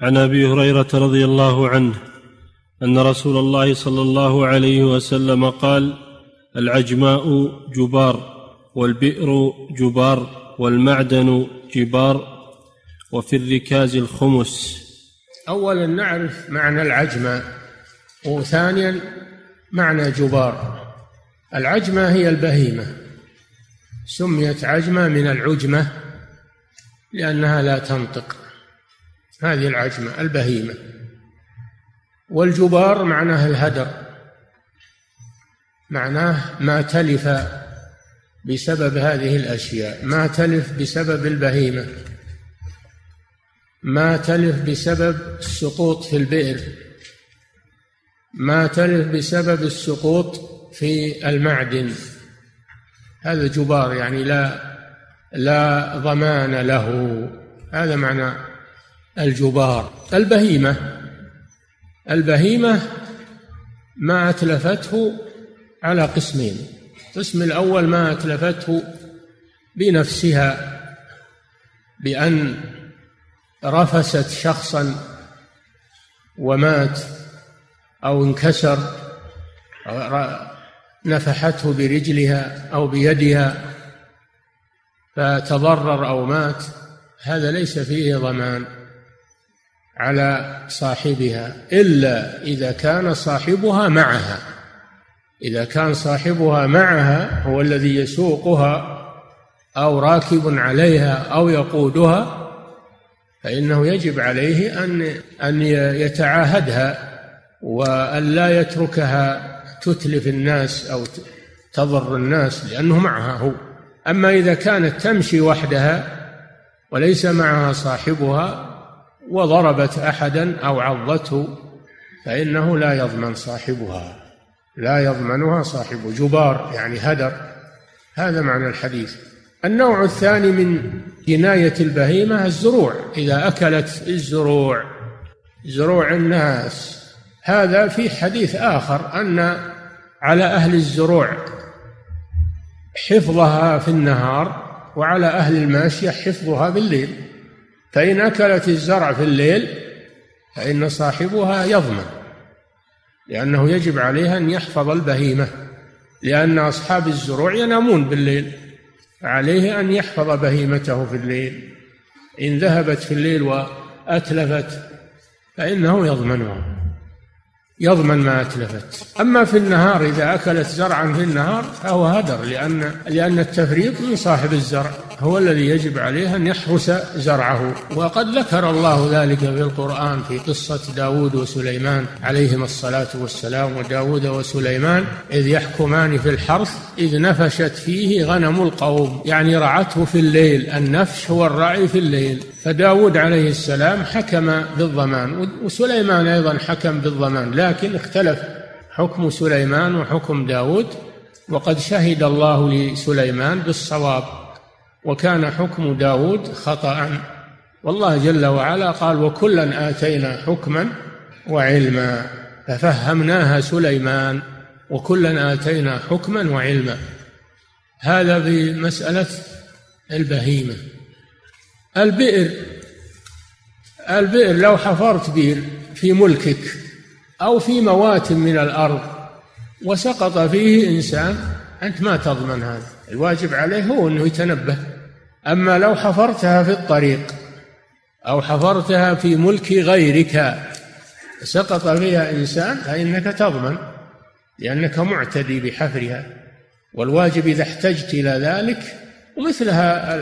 عن أبي هريرة رضي الله عنه أن رسول الله صلى الله عليه وسلم قال العجماء جبار والبئر جبار والمعدن جبار وفي الركاز الخمس. اولا نعرف معنى العجمه وثانيا معنى جبار. العجمه هي البهيمة. سميت عجمه من العجمة لأنها لا تنطق. هذه العجمة البهيمة. والجبار معناه الهدر. معناه ما تلف بسبب هذه الأشياء ما تلف بسبب البهيمة ما تلف بسبب السقوط في البئر ما تلف بسبب السقوط في المعدن. هذا جبار يعني لا لا ضمان له. هذا معنى الجبار. البهيمة. البهيمة ما أتلفته على قسمين. القسم الأول ما أتلفته بنفسها بأن رفست شخصا ومات أو انكسر أو نفحته برجلها أو بيدها فتضرر أو مات. هذا ليس فيه ضمان. على صاحبها إلا إذا كان صاحبها معها. إذا كان صاحبها معها هو الذي يسوقها أو راكب عليها أو يقودها فإنه يجب عليه أن أن يتعاهدها وأن لا يتركها تتلف الناس أو تضر الناس لأنه معها هو. أما إذا كانت تمشي وحدها وليس معها صاحبها وضربت أحدا أو عضته فإنه لا يضمن صاحبها. لا يضمنها صاحب جبار يعني هدر. هذا معنى الحديث. النوع الثاني من جناية البهيمة الزروع. إذا أكلت الزروع زروع الناس. هذا في حديث آخر أن على أهل الزروع حفظها في النهار وعلى أهل الماشية حفظها بالليل. فإن أكلت الزرع في الليل فإن صاحبها يضمن لأنه يجب عليها أن يحفظ البهيمة لأن أصحاب الزروع ينامون بالليل عليه أن يحفظ بهيمته في الليل. إن ذهبت في الليل وأتلفت فإنه يضمنها يضمن ما أتلفت. أما في النهار إذا أكلت زرعا في النهار فهو هدر لأن لأن التفريط من صاحب الزرع. هو الذي يجب عليه أن يحرس زرعه. وقد ذكر الله ذلك في القرآن في قصة داود وسليمان عليهما الصلاة والسلام. وداود وسليمان إذ يحكمان في الحرث إذ نفشت فيه غنم القوم. يعني رعته في الليل النفش هو الرعي في الليل. فداود عليه السلام حكم بالضمان وسليمان أيضا حكم بالضمان لكن اختلف حكم سليمان وحكم داود وقد شهد الله لسليمان بالصواب وكان حكم داود خطأ. والله جل وعلا قال وكلا آتينا حكما وعلما. ففهمناها سليمان وكلا آتينا حكما وعلما. هذا بمسألة البهيمة. البئر البئر لو حفرت بئر في ملكك أو في موات من الأرض وسقط فيه إنسان أنت ما تضمن هذا الواجب عليه هو أنه يتنبه. أما لو حفرتها في الطريق أو حفرتها في ملك غيرك سقط فيها إنسان فإنك تضمن لأنك معتدي بحفرها. والواجب إذا احتجت إلى ذلك ومثلها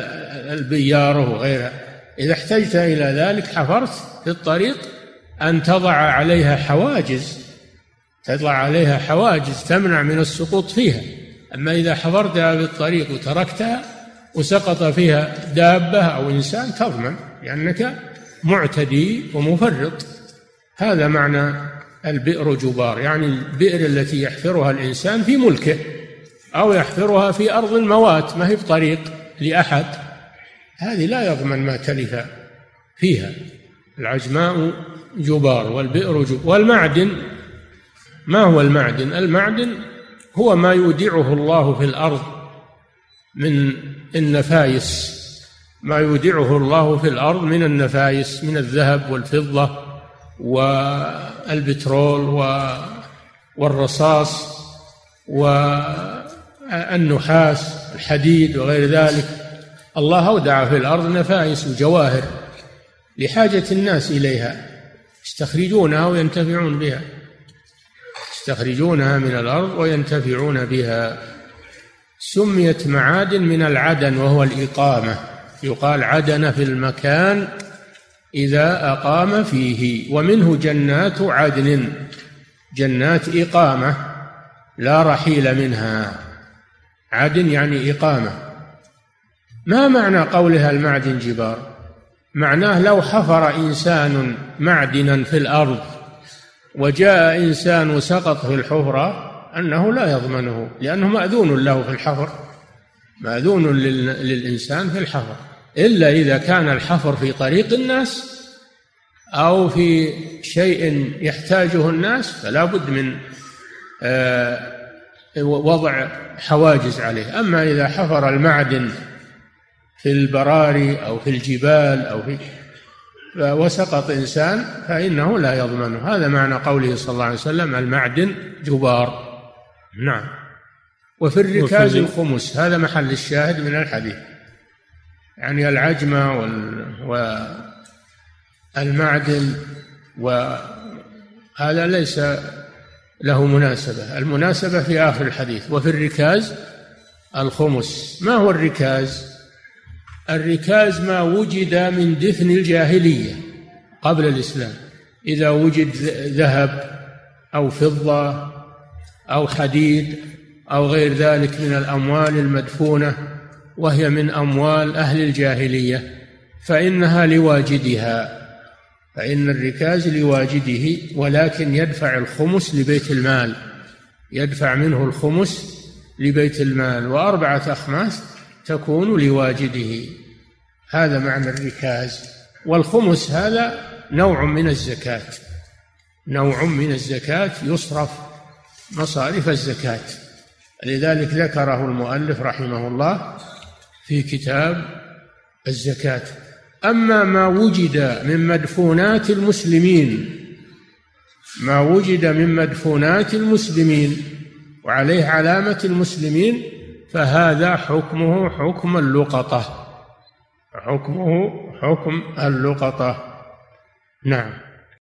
البيارة وغيرها. إذا احتجت إلى ذلك حفرت في الطريق أن تضع عليها حواجز. تضع عليها حواجز تمنع من السقوط فيها. أما إذا حفرتها في الطريق وتركتها وسقط فيها دابة أو إنسان تضمن لأنك معتدي ومفرط. هذا معنى البئر جبار يعني البئر التي يحفرها الإنسان في ملكه. أو يحفرها في أرض الموات ما هي بطريق لأحد. هذه لا يضمن ما تلف فيها. العجماء جبار والبئر جبار. والمعدن ما هو المعدن؟ المعدن هو ما يودعه الله في الأرض من النفايس. ما يودعه الله في الأرض من النفايس من الذهب والفضة والبترول والرصاص والنحاس الحديد وغير ذلك. الله أودع في الأرض نفائس وجواهر لحاجة الناس إليها يستخرجونها وينتفعون بها. يستخرجونها من الأرض وينتفعون بها. سميت معادن من العدن وهو الإقامة. يقال عدن في المكان إذا أقام فيه ومنه جنات عدن جنات إقامة لا رحيل منها. عدن يعني إقامة. ما معنى قولها المعدن جبار؟ معناه لو حفر إنسان معدنا في الأرض وجاء إنسان وسقط في الحفرة أنه لا يضمنه لأنه مأذون له في الحفر. مأذون للإنسان في الحفر. إلا إذا كان الحفر في طريق الناس أو في شيء يحتاجه الناس فلا بد من آه، وضع حواجز عليه. أما إذا حفر المعدن في البراري أو في الجبال أو في وسقط إنسان فإنه لا يضمنه هذا معنى قوله صلى الله عليه وسلم المعدن جبار. نعم. وفي الركاز الخمس هذا محل الشاهد من الحديث. يعني العجمة والمعدن وهذا ليس له مناسبة. المناسبة في آخر الحديث. وفي الركاز الخمس. ما هو الركاز؟ الركاز ما وجد من دفن الجاهلية قبل الإسلام. إذا وجد ذهب أو فضة أو حديد أو غير ذلك من الأموال المدفونة وهي من أموال أهل الجاهلية فإنها لواجدها. فإن الركاز لواجده ولكن يدفع الخمس لبيت المال يدفع منه الخمس لبيت المال وأربعة أخماس تكون لواجده. هذا معنى الركاز. والخمس هذا نوع من الزكاة. نوع من الزكاة يصرف مصارف الزكاة. لذلك ذكره المؤلف رحمه الله في كتاب الزكاة. أما ما وجد من مدفونات المسلمين ما وجد من مدفونات المسلمين وعليه علامة المسلمين فهذا حكمه حكم اللقطة. حكمه حكم اللقطة. نعم.